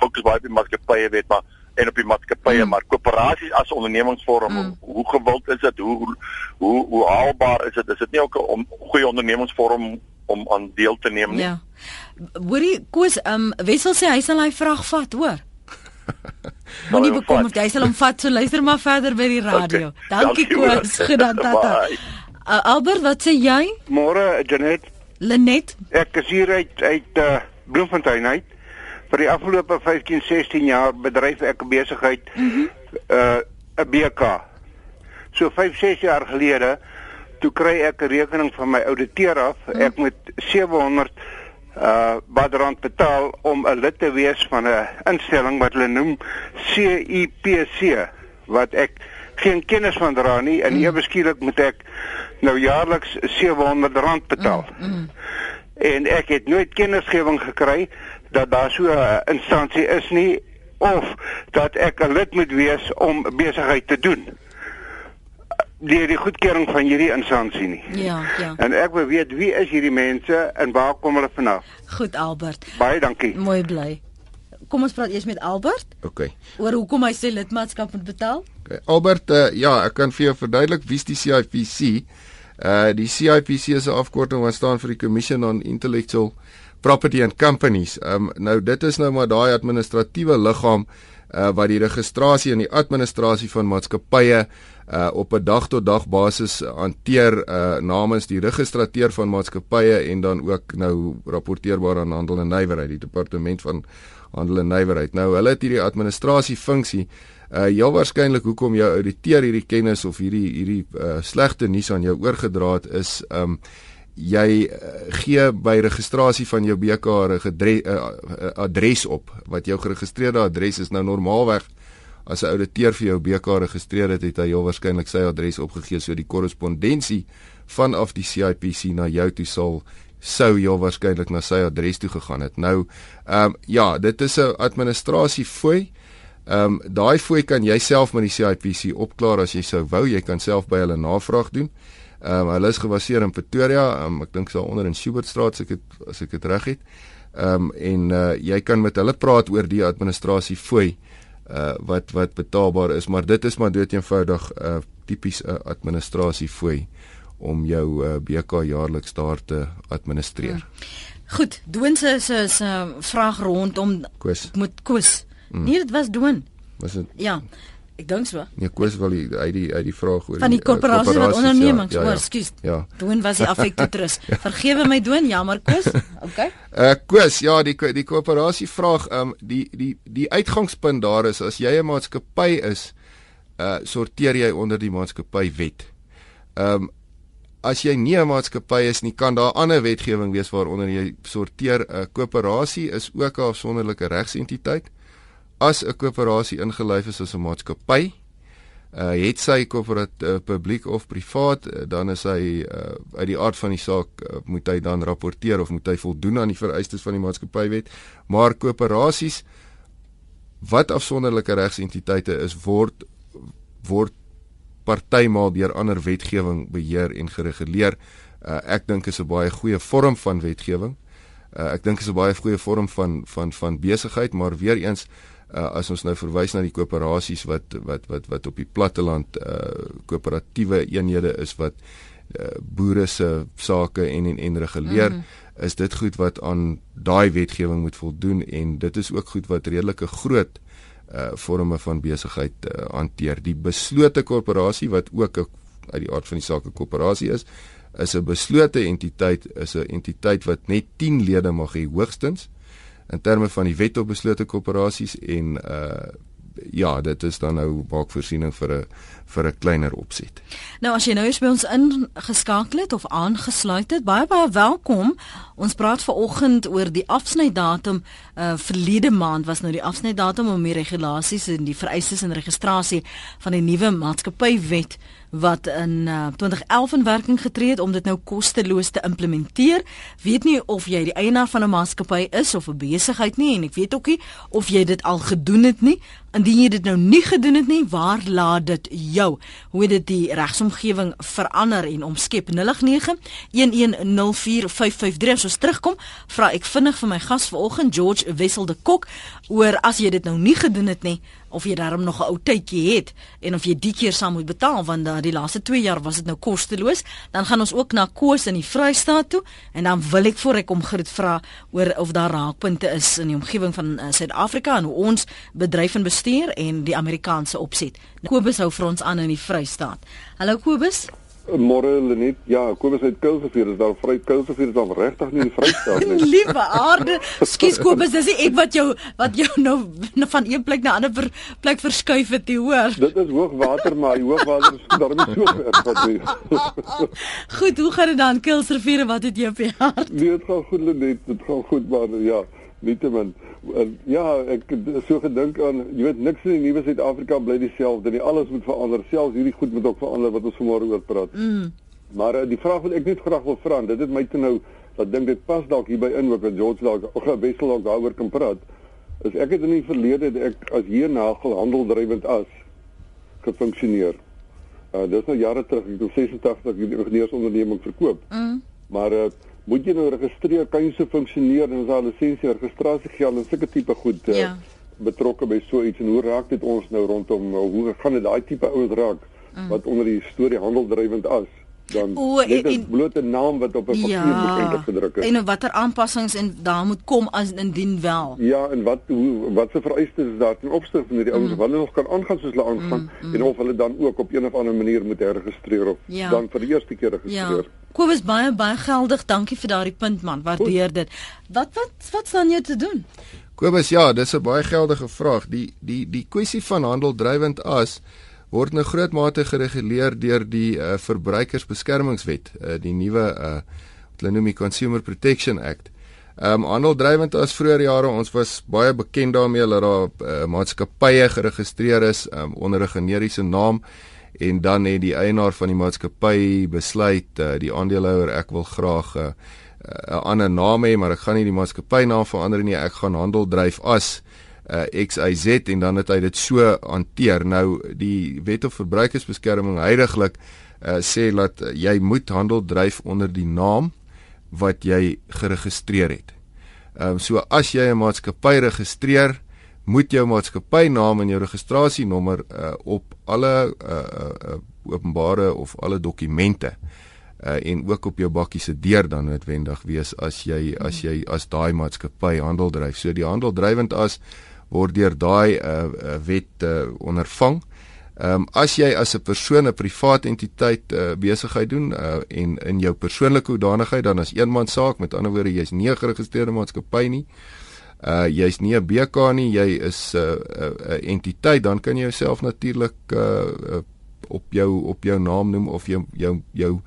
Fokus baie op die maatskappye weet maar en op die maatskappye hmm. maar koöperasies as ondernemingsvorm hmm. hoe gewild is dit hoe hoe hoe haalbaar is dit is dit nie ook 'n goeie ondernemingsvorm om aan deel te neem nie. Ja. Hoorie Koos, ehm um, Wessel sê hy sal hy vraag vat, hoor. Moenie bekom of jy sal hom vat, so luister maar verder by die radio. Okay. Dankie Koos, gedan tata. Uh, Albert, wat sê jy? Môre Janet. Lenet. Ek is hier uit uit uh, Bloemfontein uit. Vir die afgelope 15, 16 jaar bedryf ek besigheid mm -hmm. uh 'n BK. So 5, 6 jaar gelede toe kry ek 'n rekening van my ouditeur af. Hmm. Ek moet 700 uh badrand betaal om 'n lid te wees van 'n instelling wat hulle noem CIPC wat ek geen kennis van dra nie en mm. ewe skielik moet ek nou jaarliks 700 rand betaal. Mm. Mm. En ek het nooit kennisgewing gekry dat daar so 'n instansie is nie of dat ek 'n lid moet wees om besigheid te doen. deur die goedkeuring van hierdie instansie nie. Ja, ja. En ek wil weet wie is hierdie mense en waar kom hulle vanaf? Goed Albert. Baie dankie. Mooi bly. Kom ons praat eers met Albert. OK. Oor hoekom hy sy lidmaatskap moet betaal? Okay. Albert, uh, ja, ek kan vir jou verduidelik wie's die CIPC. Uh die CIPC is 'n afkorting wat staan vir die Commission on Intellectual Property and Companies. Um nou dit is nou maar daai administratiewe liggaam uh wat die registrasie en die administrasie van maatskappye uh op 'n dag tot dag basis hanteer uh namens die registrateur van maatskappye en dan ook nou rapporteerbaar aan handel en nywerheid die departement van handel en nywerheid. Nou hulle het hierdie administrasie funksie uh heel waarskynlik hoekom jou ouditeur hierdie kennis of hierdie hierdie uh slegte nuus aan jou oorgedra het is um jy uh, gee by registrasie van jou BK 'n uh, adres op wat jou geregistreerde adres is nou normaalweg as 'n ouditeur vir jou BK geregistreer het, het hy heel waarskynlik sy adres opgegee so die korrespondensie vanaf die CIPC na jou toe sal sou heel waarskynlik na sy adres toe gegaan het. Nou, ehm um, ja, dit is 'n administrasie fooi. Ehm um, daai fooi kan jy self met die CIPC opklaar as jy sou wou. Jy kan self by hulle navraag doen. Ehm um, hulle is gebaseer in Pretoria. Um, ek dink sou onder in Schubertstraat as ek het as ek dit reg het. Ehm um, en uh, jy kan met hulle praat oor die administrasie fooi uh wat wat betaalbaar is, maar dit is maar dood eenvoudig 'n uh, tipies 'n uh, administrasie fooi om jou uh, BK jaarliks daar te administreer. Hmm. Goed, Doon se se se vraag rondom Koos. moet Koos. Hmm. Nee, dit was Doon. Was dit? Ja. Ek dink so. Nee, Koos wil hy uit die uit die vraag oor van die korporasie wat ondernemings, ja, ja, ja. ekskuus. Ja. Doon was die affektetrus. Ja. Vergewe my Doon, jammer Koos. Okay. Uh Koos, ja, die die korporasie vraag, ehm um, die die die uitgangspunt daar is as jy 'n maatskappy is, uh sorteer jy onder die maatskappy wet. Ehm um, as jy nie 'n maatskappy is nie, kan daar ander wetgewing wees waaronder jy sorteer. 'n Koöperasie is ook 'n afsonderlike regsentiteit. As 'n koöperasie ingelyf is as 'n maatskappy, uh het sy korporat uh, publiek of privaat, uh, dan is hy uh, uit die aard van die saak uh, moet hy dan rapporteer of moet hy voldoen aan die vereistes van die maatskappywet. Maar koöperasies wat afsonderlike regsentiteite is, word word partymal deur ander wetgewing beheer en gereguleer. Uh, ek dink is 'n baie goeie vorm van wetgewing. Uh, ek dink is 'n baie goeie vorm van van van besigheid, maar weer eens uh, as ons nou verwys na die koöperasies wat wat wat wat op die platteland uh koöperatiewe eenhede is wat uh, boere se sake en en en reguleer, mm -hmm. is dit goed wat aan daai wetgewing moet voldoen en dit is ook goed wat redelike groot uh uh forme van besigheid uh, hanteer. Die beslote korporasie wat ook a, uit die aard van die saak 'n korporasie is, is 'n beslote entiteit, is 'n entiteit wat net 10 lede mag hê hoogstens in terme van die wet op beslote korporasies en uh ja, dit is dan nou maak voorsiening vir 'n vir 'n kleiner opset. Nou as jy nou eens by ons ingeskakel het of aangesluit het, baie baie welkom. Ons praat veraloggend oor die afsnydatum. Uh verlede maand was nou die afsnydatum om die regulasies en die vereistes en registrasie van die nuwe maatskappywet wat in uh, 2011 in werking getree het om dit nou kosteloos te implementeer. Weet nie of jy die eienaar van 'n maatskappy is of 'n besigheid nie en ek weet ook nie of jy dit al gedoen het nie. Indien jy dit nou nie gedoen het nie, waar laat dit jou? Hoe het dit die regsomgewing verander en omskep? 0891104553 as ons terugkom, vra ek vinnig vir my gas vanoggend George Wessel de Kok oor as jy dit nou nie gedoen het nie, of jy daarom nog 'n ou tydjie het en of jy die keer saam moet betaal want da, die laaste 2 jaar was dit nou kosteloos dan gaan ons ook na Koos in die Vrystaat toe en dan wil ek voor ek kom groet vra oor of daar raakpunte is in die omgewing van uh, Suid-Afrika en hoe ons bedryf en bestuur en die Amerikaanse opset. Kobus hou vir ons aan in die Vrystaat. Hallo Kobus Môre Lenet, ja, kom ons uit Kulsevier, is daar vry Kulsevier is dan regtig nie die Vrystaat nie. Liewe aarde, skus Kobus, dis ek wat jou wat jou nou van een plek na 'n ander ver, plek verskuif het, jy hoor. Dit is hoogwater, maar die hoogwater is daarmee so ver. Goed, hoe gaan dit dan Kulsevier, wat het jy op jou hart? Nee, dit gaan goed Lenet, dit gaan goed maar ja, nietemin ja, ek so gedink aan, jy weet niks in die nuwe Suid-Afrika bly dieselfde nie. Alles moet verander. Selfs hierdie goed moet ook verander wat ons vanmôre oor praat. Mm. Maar uh, die vraag wat ek net graag wil vra, dit het my te nou dat dink dit pas dalk hier by in wat George dalk of Wessel dalk daaroor kan praat. Is ek het in die verlede ek as hier nagel handel drywend as gefunksioneer. Uh dis nou jare terug, ek het 86 die ingenieursonderneming verkoop. Mm. Maar uh moet jy nou registreer, kan jy so funksioneer en as 'n lisensie registrasie geld en sulke tipe goed uh, ja. betrokke by so iets en hoe raak dit ons nou rondom hoe gaan dit daai tipe ouens raak mm. wat onder die storie handeldrywend as? Dan o, en, en bloot 'n naam wat op 'n papier ja, bekend gedruk is. En watter aanpassings en daar moet kom as indien wel. Ja, en wat hoe wat se vereistes is daar ten opsigte van hierdie ouens mm. wat hulle nog kan aangaan soos hulle aangaan mm, mm. en of hulle dan ook op een of ander manier moet herregistreer of ja. dan vir die eerste keer registreer. Ja. Kobus baie baie geldig. Dankie vir daardie punt man. Waardeer dit. Wat wat wat staan jy te doen? Kobus, ja, dis 'n baie geldige vraag. Die die die kwessie van handel drywend as word nou groot mate gereguleer deur die uh, verbruikersbeskermingswet, uh, die nuwe uh, wat hulle noem die Consumer Protection Act. Ehm um, handel drywend as vroeër jare ons was baie bekend daarmee dat daar uh, maatskappye geregistreer is um, onder 'n generiese naam en dan het die eienaar van die maatskappy besluit uh, die aandeelhouer ek wil graag 'n uh, ander naam hê maar ek gaan nie die maatskappy naam verander nie ek gaan handel dryf as uh, XYZ en dan het hy dit so hanteer. Nou die Wet op Verbruikersbeskerming heidaglik uh, sê dat uh, jy moet handel dryf onder die naam wat jy geregistreer het. Ehm um, so as jy 'n maatskappy registreer, moet jou maatskappynaam en jou registrasienommer uh, op alle uh, uh, openbare of alle dokumente uh, en ook op jou bakkie se deur dan noodwendig wees as jy as jy as daai maatskappy handel dryf. So die handel drywend as word deur daai uh, uh, wet uh, ondervang. Ehm um, as jy as 'n persoon 'n privaat entiteit uh, besigheid doen uh, en in jou persoonlike hoedanigheid dan as eenman saak, met ander woorde jy's nie 'n geregistreerde maatskappy nie. Uh jy's nie 'n BK nie, jy is 'n uh, 'n uh, entiteit, dan kan jy jouself natuurlik uh, uh op jou op jou naam noem of jou jou jou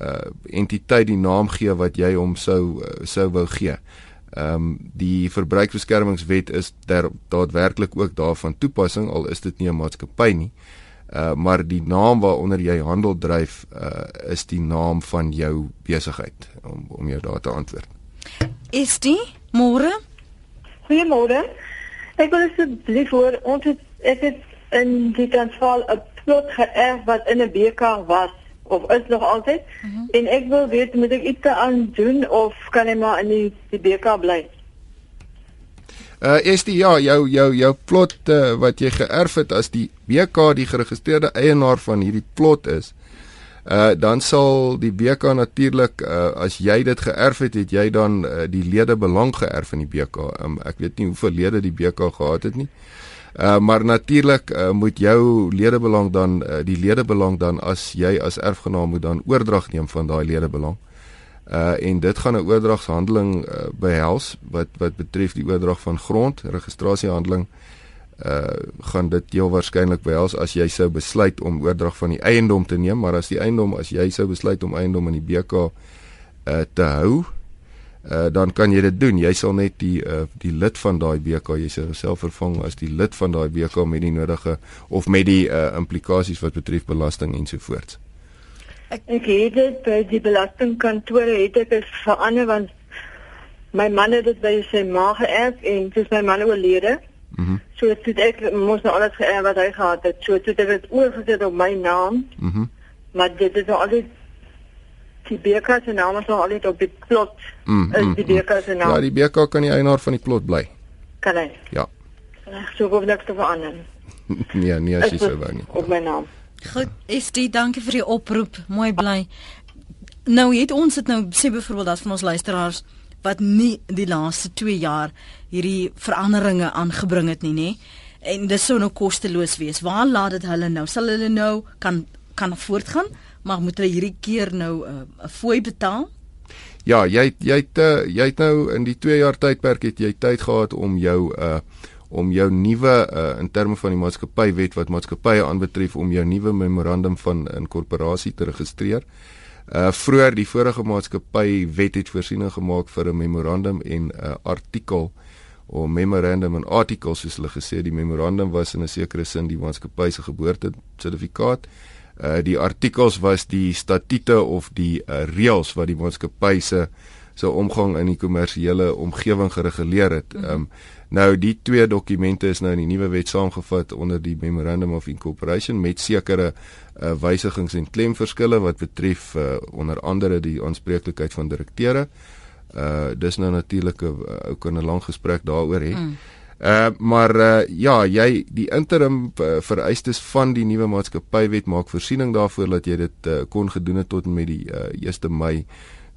uh entiteit die naam gee wat jy hom sou uh, sou wou gee. Ehm um, die verbruikersbeskermingswet is daar daadwerklik ook daarvan toepassing al is dit nie 'n maatskappy nie. Uh maar die naam waaronder jy handel dryf uh is die naam van jou besigheid om om jou daar te antwoord. Is dit môre? Goeiemôre. Ek wil asseblief hoor ons het ek het in die Transvaal 'n plot geërf wat in 'n BK was of is nog altyd. Mhm. -huh. En ek wil weet moet ek iets aan doen of kan ek maar in die, die BK bly? Uh is die ja, jou jou jou plot uh, wat jy geërf het as die BK die geregistreerde eienaar van hierdie plot is. Uh dan sal die BK natuurlik uh, as jy dit geërf het, het jy dan uh, die lede belang geërf in die BK. Um, ek weet nie hoeveel lede die BK gehad het nie. Uh, maar natuurlik uh, moet jou ledebelang dan uh, die ledebelang dan as jy as erfgenaam moet dan oordrag neem van daai ledebelang. Uh en dit gaan 'n oordragshandeling uh, behels wat wat betref die oordrag van grond, registrasiehandeling uh gaan dit heel waarskynlik behels as jy sou besluit om oordrag van die eiendom te neem, maar as die eiendom as jy sou besluit om eiendom in die BK uh te hou, uh, dan kan jy dit doen. Jy sal net die uh, die lid van daai BK jy self vervang as die lid van daai BK met die nodige of met die uh, implikasies wat betref belasting ensovoorts. Ek ek het dit by die belastingkantore het ek dit verander want my man het dit by sy ma geërf en dis my man oorlede. Mhm. Mm so dit ek moes nou alles geërf wat hy gehad het. So dit het dit oorgesit op my naam. Mhm. Mm maar dit is nou altyd die BK se naam is al net op die plot. Mm, is die BK se naam? Ja, die BK kan die eienaar van die plot bly. Kan hy? Ja. Reg, so hoef niks te verander. nee, nie as jy sou wou nie. Op my naam. Goed, is dit dankie vir die oproep. Mooi bly. Nou het ons dit nou sê byvoorbeeld dat van ons luisteraars wat nie die laaste 2 jaar hierdie veranderinge aangebring het nie, nê? En dis sou nou kosteloos wees. Waar laat dit hulle nou? Sal hulle nou kan kan voortgaan? Maar moet hulle hierdie keer nou 'n uh, fooi betaal? Ja, jy jy het uh, jy het nou in die 2 jaar tydperk het jy tyd gehad om jou uh om jou nuwe uh in terme van die maatskappywet wat maatskappye aanbetref om jou nuwe memorandum van inkorporasie te registreer. Uh vroeër die vorige maatskappywet het voorsiening gemaak vir 'n memorandum en 'n uh, artikel of memorandum en artikel soos hulle gesê die memorandum was in 'n sekere sin die maatskappy se geboorte sertifikaat Uh die artikels was die statute of die uh, reëls wat die maatskappy se se omgang in die kommersiële omgewing gereguleer het. Mhm. Ehm um, nou die twee dokumente is nou in die nuwe wet saamgevat onder die Memorandum of Incorporation met sekere uh, wysigings en klemverskille wat betref uh, onder andere die aanspreeklikheid van direkteure. Uh dis nou natuurlik 'n ou kan 'n lang gesprek daaroor hê. Mm. Uh maar uh ja, jy die interim uh, vereistes van die nuwe maatskappywet maak voorsiening daarvoor dat jy dit uh, kon gedoen het tot met die uh, 1 Mei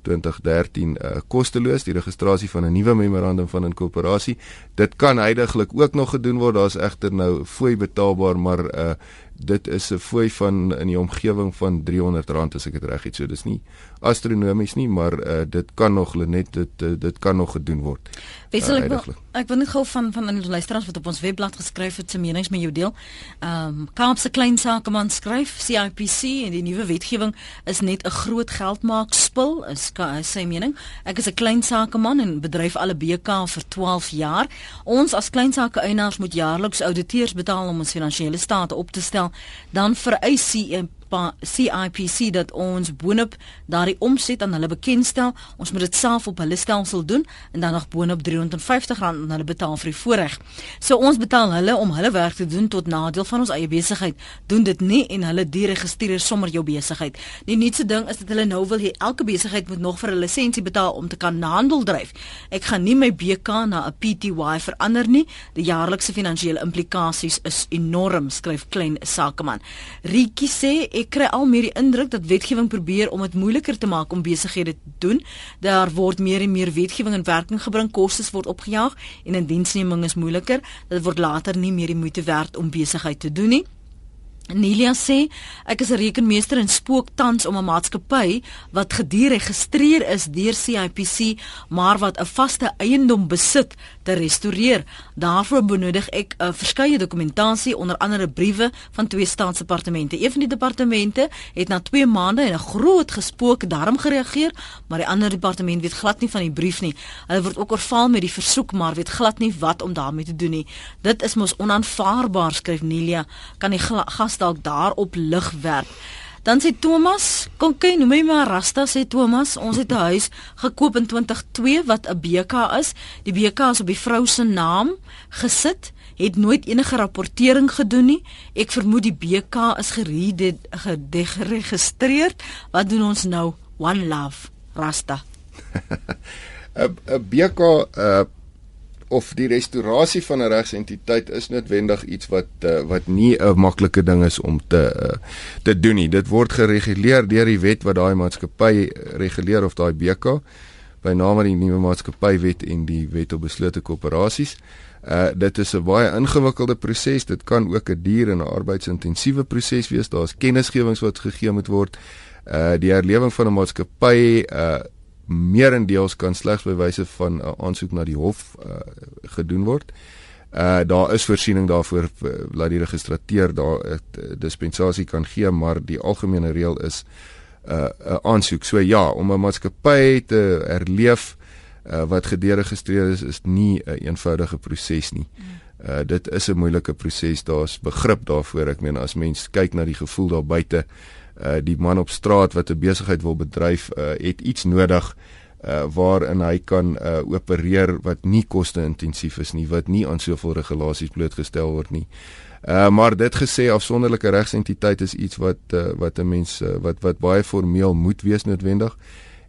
2013 uh, kosteloos die registrasie van 'n nuwe memorandum van inkorporasie. Dit kan heidaglik ook nog gedoen word. Daar's egter nou fooi betaalbaar, maar uh dit is 'n fooi van in die omgewing van R300 as ek dit reg het. So dis nie astronomies nie, maar uh, dit kan nog net dit uh, dit kan nog gedoen word. Wessel ek, uh, ek wil net gou van van die luisteraars wat op ons webblad geskryf het se menings met jou deel. Ehm um, Kaapse klein sakeman skryf CIPC en die nuwe wetgewing is net 'n groot geldmaak spul is sy mening. Ek is 'n klein sakeman en bedryf alle BK vir 12 jaar. Ons as klein sake eienaars moet jaarliks auditeurs betaal om ons finansiële state op te stel. Dan vereis CIPC CIPC dat ons boonop daardie omset aan hulle bekendstel. Ons moet dit self op hulle stelsel doen en dan nog boonop R350 aan hulle betaal vir die voorreg. So ons betaal hulle om hulle werk te doen tot nadeel van ons eie besigheid. Doen dit nie en hulle deregistreer sommer jou besigheid. Die nuutste ding is dat hulle nou wil hê elke besigheid moet nog vir 'n lisensie betaal om te kan handel dryf. Ek gaan nie my BK na 'n PTY verander nie. Die jaarlikse finansiële implikasies is enorm, skryf klein sakeman. Rietjie sê ek kry al meer die indruk dat wetgewing probeer om dit moeiliker te maak om besighede te doen. Daar word meer en meer wetgewing in werking gebring, kostes word opgejaag en indiensneming is moeiliker. Dit word later nie meer die moeite werd om besigheid te doen nie. Nelia sê ek is 'n rekenmeester en spook tans om 'n maatskappy wat gediregistreer is deur CIPC maar wat 'n vaste eiendom besit te restoreer. Daarvoor benodig ek uh, verskeie dokumentasie onder andere briewe van twee staatsdepartemente. Een van die departemente het na 2 maande en 'n groot gespook daarom gereageer, maar die ander departement weet glad nie van die brief nie. Hulle word ook oorval met die versoek maar weet glad nie wat om daarmee te doen nie. Dit is mos onaanvaarbaar skryf Nelia. Kan die gas dalk daarop lig werp. Dan sê Thomas, kom kyk, noem my maar Rasta sê Thomas, ons het 'n huis gekoop in 2002 wat 'n BK is. Die BK is op die vrou se naam gesit, het nooit enige rapportering gedoen nie. Ek vermoed die BK is geregistreer. Wat doen ons nou? One love, Rasta. 'n 'n BK uh of die restaurasie van 'n regsentiteit is noodwendig iets wat uh, wat nie 'n maklike ding is om te uh, te doen nie. Dit word gereguleer deur die wet wat daai maatskappy reguleer of daai BK by name die nuwe maatskappywet en die wet op beslote korporasies. Uh dit is 'n baie ingewikkelde proses. Dit kan ook 'n duur en 'n arbeidsintensiewe proses wees. Daar's kennisgewings wat gegee moet word. Uh die herlewing van 'n maatskappy uh meerendeels kan slegs by wyse van 'n uh, aansoek na die hof uh, gedoen word. Uh daar is voorsiening daarvoor uh, dat die registrateur daar 'n uh, dispensasie kan gee, maar die algemene reël is 'n uh, 'n aansoek. So ja, om 'n maatskappy te herleef uh, wat gederegistreer is, is nie 'n een eenvoudige proses nie. Uh dit is 'n moeilike proses. Daar's begrip daarvoor. Ek meen as mens kyk na die gevoel daar buite uh die man op straat wat 'n besigheid wil bedryf uh het iets nodig uh waarin hy kan uh opereer wat nie koste-intensief is nie wat nie aan soveel regulasies blootgestel word nie. Uh maar dit gesê afsonderlike regsentiteit is iets wat uh, wat 'n mens uh, wat wat baie formeel moet wees noodwendig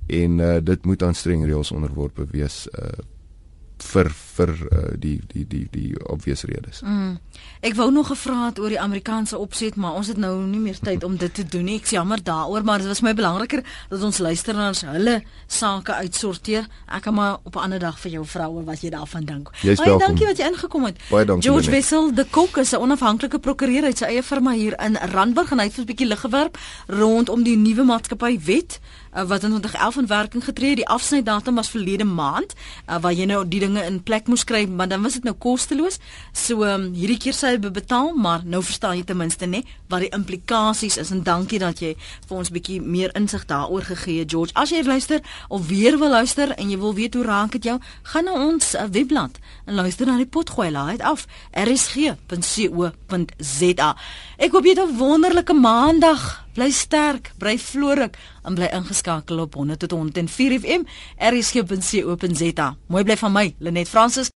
en uh dit moet aan streng reëls onderworpe wees uh vir vir uh, die die die die obvious redes. Mm. Ek wou nog gevra het oor die Amerikaanse opset, maar ons het nou nie meer tyd om dit te doen nie. Ek jammer daaroor, maar dit was my belangriker dat ons luisteraars hulle sake uitsorteer. Ek kan maar op 'n ander dag vir jou vra oor wat jy daarvan dink. Baie dankie wat jy ingekom het. George Wessel, die Kok is 'n onafhanklike prokureur uit sy eie firma hier in Randburg en hy het 'n bietjie lig gewerp rondom die nuwe maatskappy wet uh, wat in 2011 in werking getree het. Die afsnydatum was verlede maand uh, waar jy nou die dinge in plek moes kry, maar dan was dit nou kosteloos. So um, hierdie keer sê hy betaal, maar nou verstaan jy ten minste nê wat die implikasies is en dankie dat jy vir ons 'n bietjie meer insig daaroor gegee het, George. As jy luister of weer wil luister en jy wil weet hoe raak dit jou, gaan na ons uh, webblad en luister na die potgooi laai af rsg.co.za. Ek hoop jy het 'n wonderlike maandag Bly sterk, bly vrolik en bly ingeskakel op 100 tot 104 FM. RSG.co.za. Mooi bly van my, Lenet Fransis.